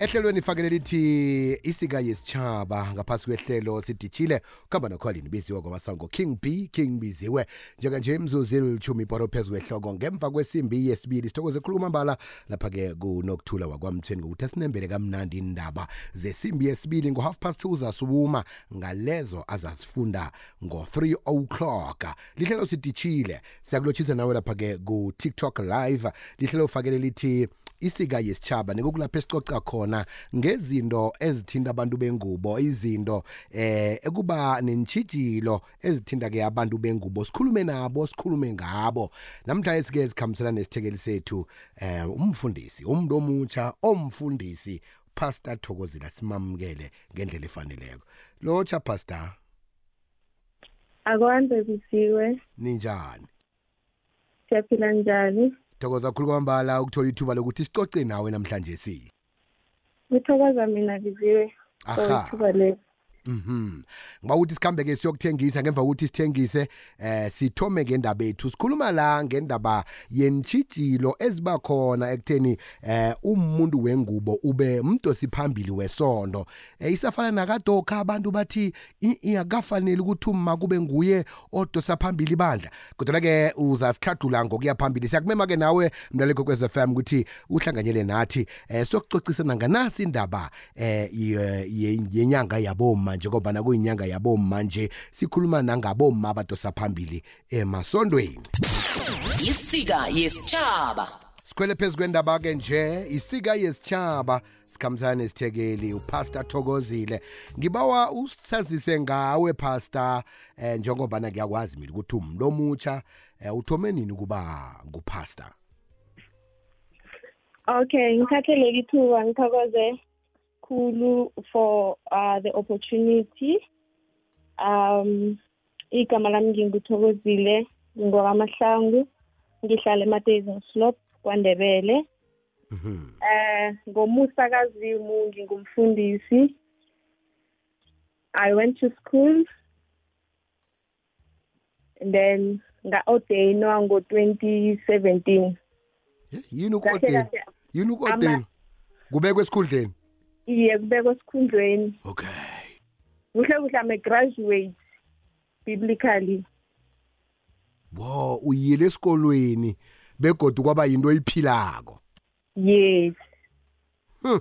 ehlelweni ifakele lithi isika yesitshaba ngaphasi kwehlelo sidishile kuhamba nokholini biziwe kwamasango king b king biziwe. Njenganje imzuzu elithumi iporo phezu kwehloko ngemva kwesimbi yesibili sithokoze ekhuluma mbala lapha-ke kunokuthula wakwamthweni ngokuthi asinembele kamnandi indaba zesimbi yesibili ngo-half past two zasubuma ngalezo azazifunda ngo-3 o'clock. Lihlelo sidishile siyakulotshisa nawe lapha-ke ku-tiktok live. Lihlelo ufakele lithi isika yesitshaba nekukulapho esicoca khona ngezinto ezithinta abantu bengubo izinto eh ekuba nentshijilo ezithinta ke abantu bengubo. Sikhulume nabo sikhulume ngabo. Namhlanje sike sikhambisana nesithekeli sethu eh umfundisi umuntu omutsha omfundisi pastor Thokozila simamukele ngendlela efaneleko. Locha pastor? Akwande kusiwe. Ninjani? Siyaphila njani? Thokoza kakhulu kwambala ukuthola ithuba lokuthi sicoce nawe namhlanje si. Ngithokoza mina biziwe aha. ithuba lelo Mhm. Ngiba ukuthi sikhambe ke siyokuthengisa ngemva kokuthi sithengise eh sithome ngendaba ethu. Sikhuluma la ngendaba yenchijilo eziba khona ekutheni eh umuntu wengubo ube umdosi phambili wesondo. Eh isafana nakadoka abantu bathi iyakafanele ukuthi uma kube nguye odosa phambili bandla. Kodwa ke uzasikhadula ngokuya phambili. Siyakumema ke nawe mlaleko kwez FM ukuthi uhlanganyele nathi eh sokucocisana nganasi indaba eh yenyanga yaboma njengoba nakuyinyanga yaboma nje sikhuluma nangaboma abadosa phambili emasondweni. Isika yesitshaba sikhwele phezu kwendaba ke nje isika yesitshaba sikhambisana nesithekeli upastor thokozile. Ngibawa usazise ngawe pastor eh njengoba ngiyakwazi mina ukuthi umuntu omutsha eh, uthome nini ukuba ngupastor? Okay ngithathele ithuba ngithokoze. Khulu for uh, the opportunity. Um igama lami nginguthokozile ngingwakamahlangu ngihlala emadazing slop kwandebele. Eh ngomusa kazimu ngingumfundisi. I went to school. And then nga-ordainwa ngo-2017 Yeah, yini kahle, yini ukodeni kubekwe esikhundleni? Iye kubekwa esikhundleni. Okay. Kuhle kuhle am a graduate biblically. Wo uyile esikolweni begodu kwaba yinto oyiphilako. Yes. Huh.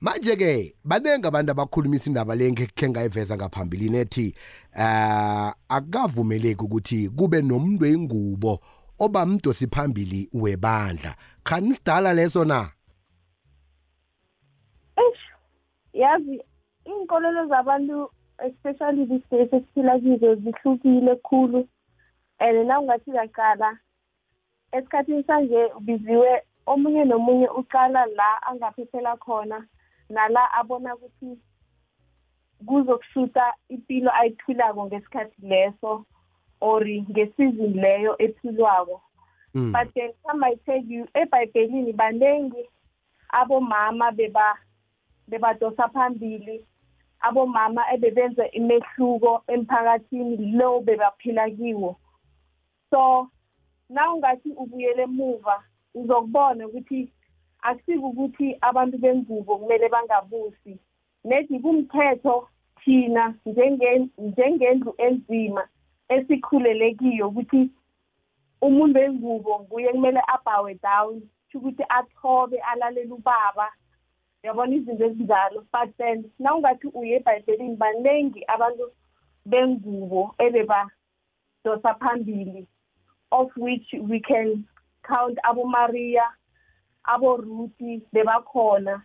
manje ke banenge abantu abakhulumisa indaba le ngekhe ngayiveza ngaphambilini ethi eh akavumeleki ukuthi kube nomuntu wengubo oba mdosi phambili webandla. Khani sidala leso na? Yazi iinkolelo zabantu especially these days esiphila kizo zihlukile khulu and nawungathi uyaqala esikhathini sanje ubiziwe omunye nomunye uqala la angaphephela khona nala abona ukuthi kuzokushuta impilo ayiphilako ngesikhathi leso or ngesizini leyo ephilwako Mm. but then some might tell you ebhayibhelini baningi abomama beba bebadosa phambili abomama ebebenza imehluko emphakathini lo bebaphila kiwo. So na ungathi ubuyele emuva uzokubona ukuthi akusike ukuthi abantu bengubo kumele bangabusi. Nethi kumthetho thina njenge- njengendlu enzima esikhulele kiyo ukuthi umuntu wengubo nguye kumele abhawe down kusho ukuthi athobe alalele ubaba. Yabona izinto ezinjalo but then nawungathi uye ebhayibhelini baningi abantu bengubo ebebadosa phambili of which we can count abomaria aboruti bebakhona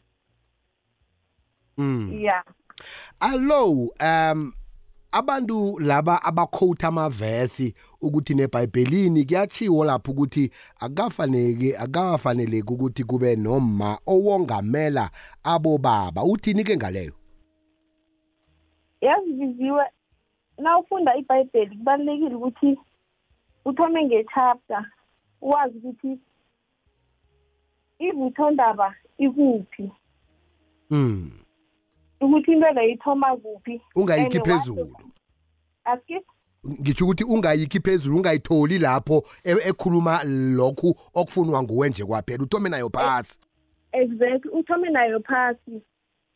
Mm. yeah allo um abantu laba abaquote amavesi ukuthi neBhayibhelini kuyachiwo lapho ukuthi akafanele akafaneleki ukuthi kube noma owongamela abobaba. Uthini ke ngaleyo? Yazibiziwe na ufunda ibhayibheli kubalulekile ukuthi uthome nge-chapter wazi ukuthi ivuthondaba ikuphi. Mm ukuthi into leyo ithoma kuphi? Ungayikhi And phezulu. Aski ngisho ukuthi ungayikhi phezulu ungayitholi lapho e- ekhuluma lokhu okufunwa nguwe nje kwaphela. Uthome nayo phasi. Exactly uthome nayo phasi.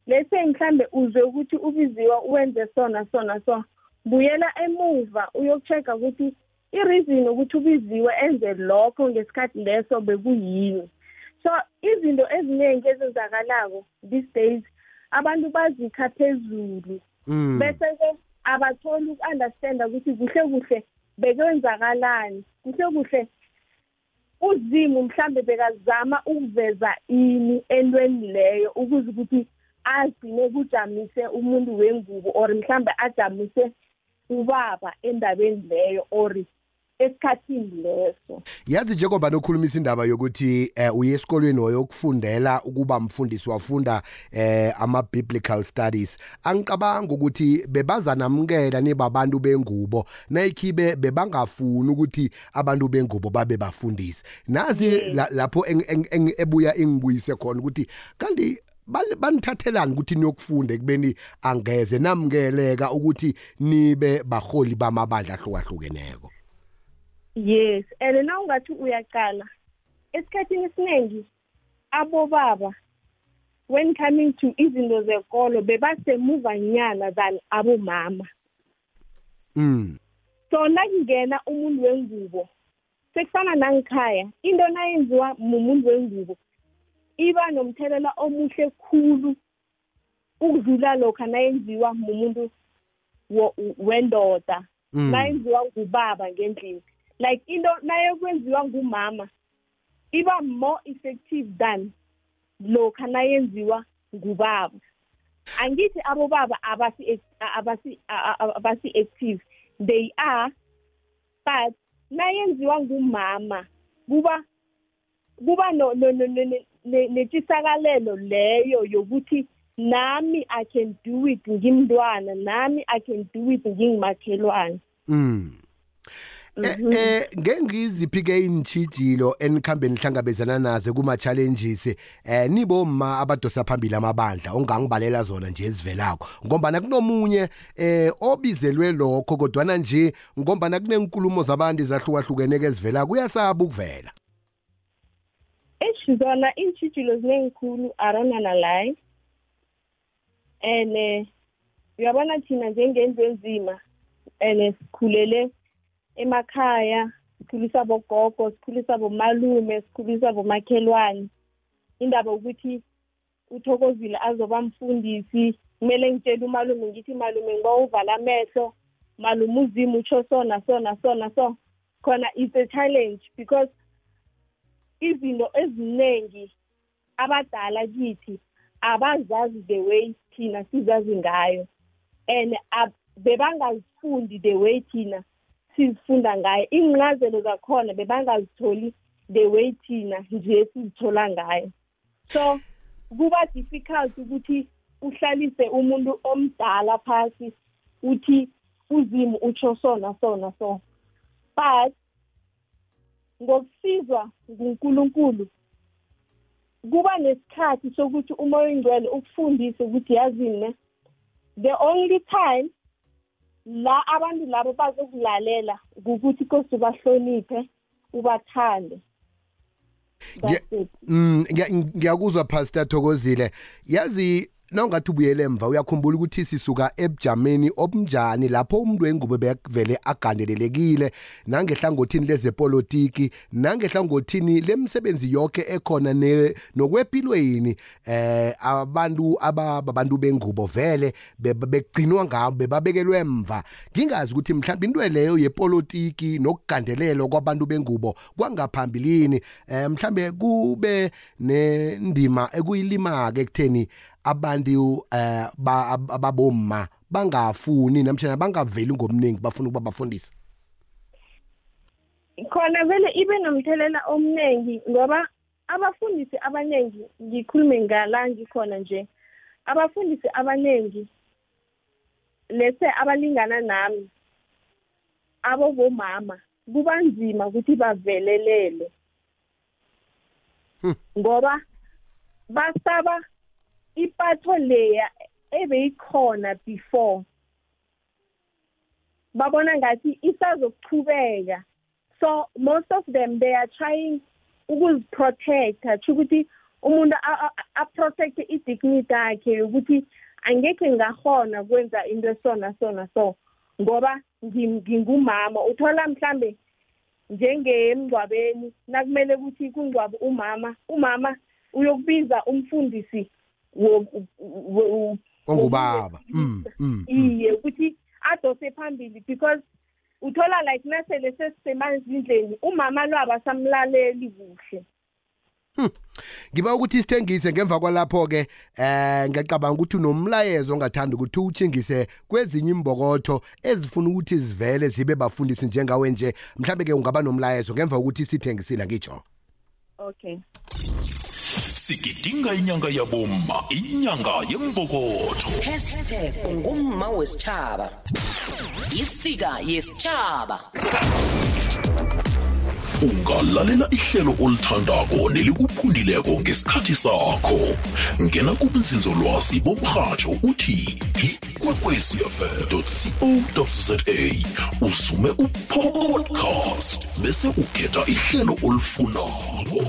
Lese mhlambe uzwe ukuthi ubiziwa uwenze sona sona so buyela emuva uyokuchecka ukuthi i-reason ukuthi ubiziwe enze lokho ngesikhathi leso bekuyini. So izinto eziningi ezenzakalako these days abantu bazikha phezulu Mm. bese-ke abatholi uku-understanda ukuthi kuhle kuhle bekwenzakalani kuhle kuhle uzimu mhlambe bekazama ukuveza ini entweni leyo ukuze ukuthi agcine kujamise umuntu wengubo or mhlambe ajamise ubaba endabeni leyo or esikhathini leso. Yazi njengoba nokhulumisa indaba yokuthi eh, uye esikolweni wayokufundela ukuba mfundisi wafunda eh, ama-biblical studies. Angicabanga ukuthi bebazanamukela nibabantu bengubo. Nayikhibe bebangafuni ukuthi abantu bengubo babe bafundisi nazi la- lapho ebuya ingibuyise khona ukuthi kanti bani- banithathelani ukuthi niyokufunda ekubeni angeze namukeleka ukuthi nibe baholi bamabandla ahlukahlukeneko? Yes and na ungathi uyaqala esikhathini esiningi abobaba when coming to izinto zekolo bebasemuvanyana than abomama. Mm. So nakungena umuntu wengubo sekufana nangikhaya into nayenziwa mumuntu wengubo iba nomthelela omuhle khulu ukudlula lokha nayenziwa mumuntu wo- wendoda Mm. nayenziwa ngubaba ngendlini. Like into nayekwenziwa ngumama iba more effective than lokha nayenziwa ngubaba angithi abobaba abasi abasi abasi active they are but nayenziwa ngumama kuba kuba no no no no- ne- ne- netshisakalelo leyo yokuthi nami i can do it ngimntwana nami i can do it ngingimakhelwane Mm. Eh eh ngengiziphi ke inchijilo enikhambe nihlangabezana nazo kuma challenges eh niboma abadosa phambili amabandla ongangibalela zona nje ezivelako ngoba kunomunye eh obizelwe lokho kodwa nje ngoba kunenkulumo zabantu ezahlukahlukene ke ezivela kuyasaba ukuvela. Eish zona iintshijilo zinengikhulu aronana layi and eh, uyabona thina njengendlu enzima and sikhulele emakhaya sikhulisa bogogo sikhulisa bomalume sikhulisa bomakhelwane indaba ukuthi uthokozile azoba mfundisi kumele ngitshele umalume ngithi malume ngiba uvala amehlo malume uzima utsho sona sona sona so khona it's a challenge because izinto eziningi abadala kithi abazazi the way thina sizazi ngayo and bebangazifundi the way thina sizifunda ngayo ingqazelo zakhona bebangazitholi the way thina nje sizithola ngayo so kuba difficult ukuthi uhlalise umuntu omdala phasi uthi uzimu utsho sona sona so but ngokusizwa ngunkulunkulu kuba nesikhathi sokuthi umoya oyingcwele ukufundise ukuthi yazini ne the only time la abantu labo bazokulalela ukuthi kosi ubahloniphe ubathande. Mm ngiya- ngiyakuzwa Pastor Thokozile yazi nawungathi ubuyele emva uyakhumbula ukuthi sisuka ebujameni obunjani lapho umuntu wengubo bekuvele agandelelekile nangehlangothini lezepolitiki nangehlangothini lemsebenzi yonke ekhona nokwepilweni eh abantu ababantu bengubo vele be- begcinwa ngabo bebabekelwe emva. Ngingazi ukuthi mhlawumbe into leyo yepolitiki nokugandelelwa kwabantu bengubo kwangaphambilini. Eh mhlambe kube nendima ekuyilimaka ekutheni abantu eh ba- ab- ababomma bangafuni namtjana bangaveli ngomningi bafuna ukuba bafundisa khona vele ibe nomthelela omningi ngoba abafundisi abaningi ngikhulume ngala ngikhona nje abafundisi abaningi lese abalingana nami abobomama kuba nzima ukuthi bavelelele Hmm. ngoba basaba ipatho leya ebeyikhona before babona ngathi isazokuchubeka so most of them they are trying ukuziprotecta tsho ukuthi umuntu a- a- a-protect i-dignity yakhe ukuthi angekhe ngahona kwenza into esona sona so ngoba ngim- ngingumama. Uthola mhlambe njengemngcwabeni nakumele ukuthi kungcwabe umama umama uyokubiza umfundisi wo- wo- ongubaba. Mm, mm, mm. iye ukuthi adose phambili because uthola like nasele sesisemazindleni umama lo abasamlaleli kuhle. Ngiba ukuthi sithengise ngemva kwalapho ke eh ngiyacabanga ukuthi unomlayezo ongathanda ukuthi uchingise kwezinye imbokotho ezifuna ukuthi zivele zibe bafundisi njengawe nje. Mhlambe ke ungaba nomlayezo ngemva kokuthi sithengisile ngitsho. Okay. Sigidinga inyanga yabomma inyanga yembokotho #ungumma wesitjhaba. Isika yesitjhaba. Ungalalela ihlelo olithandako nelikuphundileko ngesikhathi sakho. Ngena kubunzinzolwazi bomrhatsho uthi ikwekwecfm co za usume upodcast bese ukhetha ihlelo olifunako.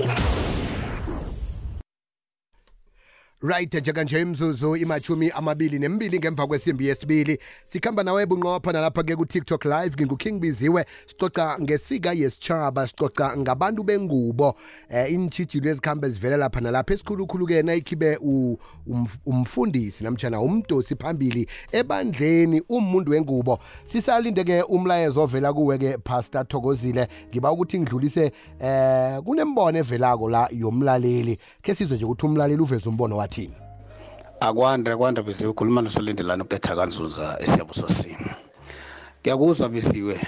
Right njenganje imzuzu imachumi amabili nembili ngemva kwesimbi yesibili. Sikhamba nawe bunqopha nalapha-ke ku-tiktok live nginguking biziwe sicoca ngesika yesitshaba sicoca ngabantu bengubo. Eh intshijilo ezikhambe zivela lapha nalapha esikhulukhulu-ke nayikhibe umfundisi namtshana umdosi phambili ebandleni umuntu wengubo. Sisalinde-ke umlayezo ovela kuwe-ke pastor thokozile. Ngiba ukuthi ngidlulise eh kunembono evelako la yomlaleli. Khe sizwe nje ukuthi umlaleli uveze umbono wathini akwanda kwanda besiwe ukhuluma nosolindelana upetha kanzunza esiyabusosini ngiyakuzwa besiwe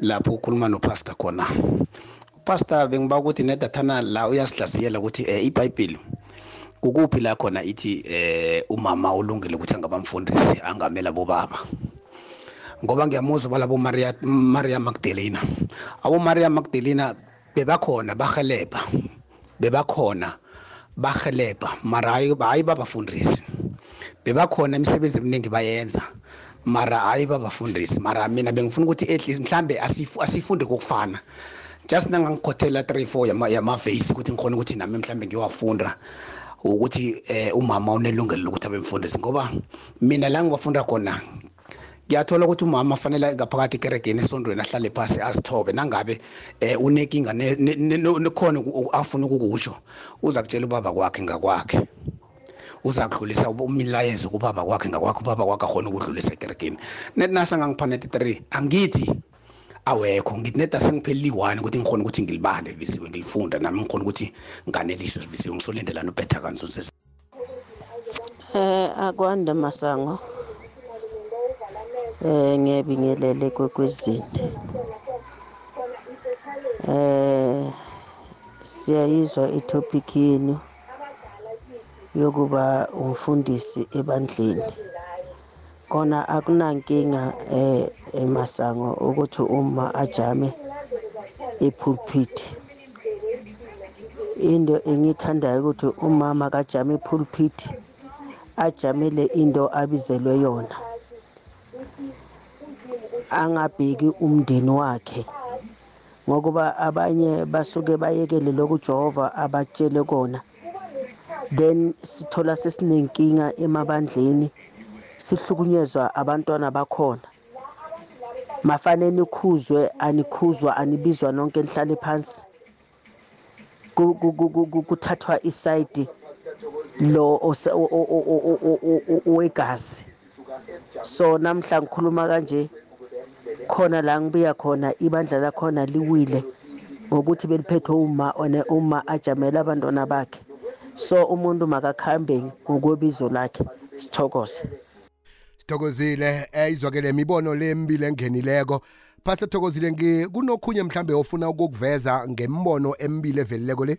lapho ukhuluma nopastor khona. Upastor bengiba ukuthi nedathana la uyasihlaziyela ukuthi um ibhayibheli kukuphi la khona ithi eh umama ulungile ukuthi angabamfundisi angamela bobaba? Ngoba ngiyamuzwa balabo Maria Magdalena. Abo Maria Magdalena bebakhona bahelebha bebakhona bahelebha mara hayi hayi babafundisi. Bebakhona imisebenzi eminingi bayenza mara hayi babafundisi. Mara mina bengifuna ukuthi at least mhlambe asifu- asifunde kokufana. Just nangangikhothela 3 4 yama yamavesi ukuthi ngikhona ukuthi nami mhlambe ngiwafunda ukuthi eh umama unelungelo lokuthi abe mfundisi ngoba mina la ngibafunda khona ngiyathola ukuthi umama fanele ngaphakathi ekeregeni esondweni ahlale phasi azithobe. Nangabe eh unenkinga nekhona afuna ukukutsho uza kutshela ubaba kwakhe ngakwakhe. Uza kudlulisa umlayezo kubaba kwakhe ngakwakhe ubaba kwakhe akhona ukudlulisa ekeregeni. Net nasa ngangipha net 3 angithi awekho. Ngithi neda sengiphelile i-one ukuthi ngikhona ukuthi ngilibale bisiwe ngilifunda nami ngikhona ukuthi nganeliswe bisiwe ngisolendelana ubetha kanzunze Eh akwanda masango. Eh ngiyabingelele kwekwezini. Eh siyayizwa itopic yenu yokuba umfundisi ebandleni. Kona akunankinga eh emasango ukuthi uma ajame epulpit. Into engithandayo ukuthi umama kajame epulpit ajamele into abizelwe yona angabheki umndeni wakhe ngokuba abanye basuke bayekele lokhu uJehova abatshele kona then sithola sesinenkinga emabandleni sihlukunyezwa abantwana bakhona mafanele nikhuzwe anikhuzwa anibizwa nonke nihlale phansi kuthathwa isayidi lo owegazi so namhla ngikhuluma kanje khona la ngibuya khona ibandla lakhona liwile ngokuthi beliphethwe uma one uma ajamela abantwana bakhe. So umuntu makakhambe ngokwebizo lakhe. Sithokoze. Sithokozile. Eh izwakele imibono lembili engenileko. Pastor thokozile kunokhunye mhlambe ofuna ukukuveza ngembono emibili evelileko le?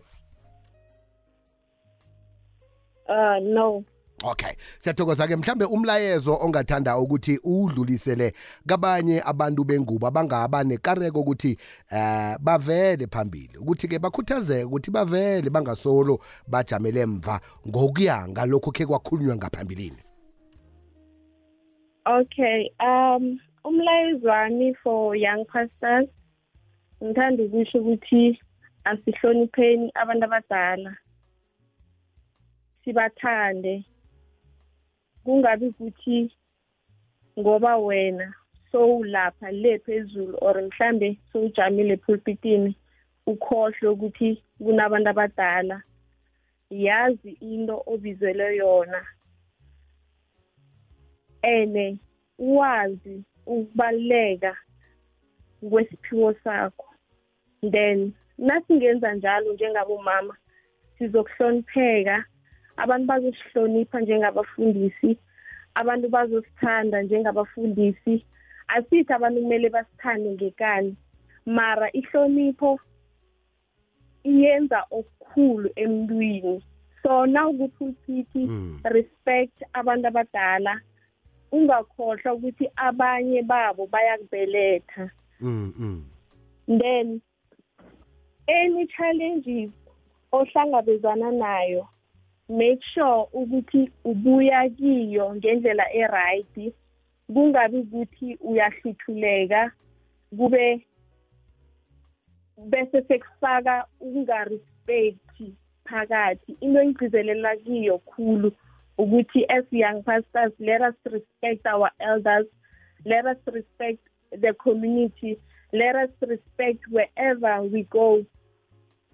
Uh no. Okay. Siyathokoza ke mhlambe umlayezo ongathanda ukuthi udlulisele kabanye abantu bengubo abangaba nekareko ukuthi eh bavele phambili. Ukuthi ke bakhuthazeke ukuthi bavele bangasolo bajamele emva ngokuya ngalokho ke kwakhulunywa ngaphambilini. Okay um umlayezo wami for young pastors ngithanda ukusho ukuthi asihlonipheni abantu abadala. Sibathande. Kungabi ukuthi ngoba wena sowulapha le phezulu or mhlambe sowujamile pulpitini ukhohlwe ukuthi kunabantu abadala. Yazi into obizelwe yona. Ene wazi ukubaluleka kwesiphiwo sakho. Then nasingenza njalo njengabomama sizokuhlonipheka. Abantu bazosihlonipha njengabafundisi abantu bazosithanda njengabafundisi asithi abantu kumele basithande ngekani mara ihlonipho iyenza okukhulu emntwini so nawukupulpiti Mm. respect abantu abadala ungakhohlwa ukuthi abanye babo bayakubeletha Mm, mm. then any challenges ohlangabezana nayo make sure ukuthi ubuya kiyo ngendlela eright kungabi ukuthi uyahluthuleka kube bese sekufaka ukungarespecti phakathi. Into engigcizelela kiyo khulu ukuthi as young pastors let us respect our elders let us respect the community let us respect wherever we go.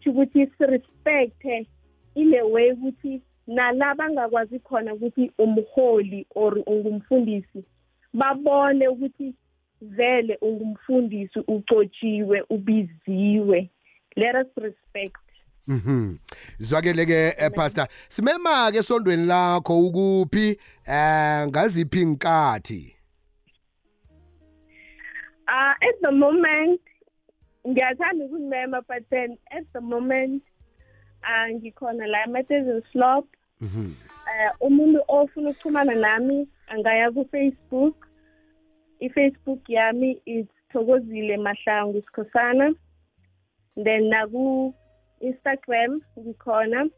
Ukuthi sirespecte in a way ukuthi nalaba angakwazi khona ukuthi umholi or ungumfundisi babone ukuthi vele ungumfundisi ucotshiwe ubiziwe. Let us respect. Mhm. Zwakele ke eh, pastor simema ke esondweni lakho ukuphi eh ngaziphi inkathi Uh, at the moment, ngiyathanda ukumema but then at the moment uh, ngikhona la eMathews Slop. Mhm. Uh, umuntu ofuna ukuxhumana nami angaya ku-Facebook. I-Facebook yami is Thokozile Mahlangu Sikhosana. Then naku Instagram ngikhona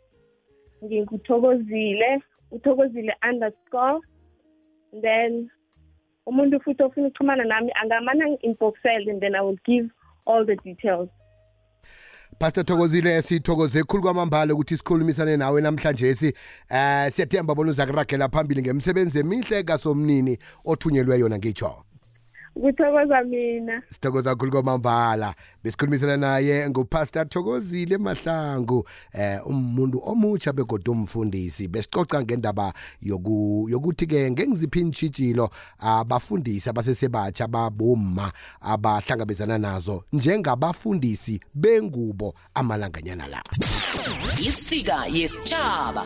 nginguthokozile uthokozile underscore then umuntu futhi ofuna ukuxhumana nami angamana ngi-inboxele and then i will give all the details Pastor Thokozile sithokoze khulu kwamambala ukuthi sikhulumisane nawe namhlanje si eh siyathemba bona uzakuragela phambili ngemsebenzi emihle kasomnini othunyelwe yona ngitsho kuthokoza mina. Sithokoza khulu kwamambala. Besikhulumisana naye ngupastor thokozile mahlangu eh umuntu omutsha begoda umfundisi. Besicoca ngendaba yoku yokuthi-ke ngengiziphi intshijilo abafundisi abasesebatsha baboma abahlangabezana nazo njengabafundisi bengubo amalanganyana la. Isika yesitshaba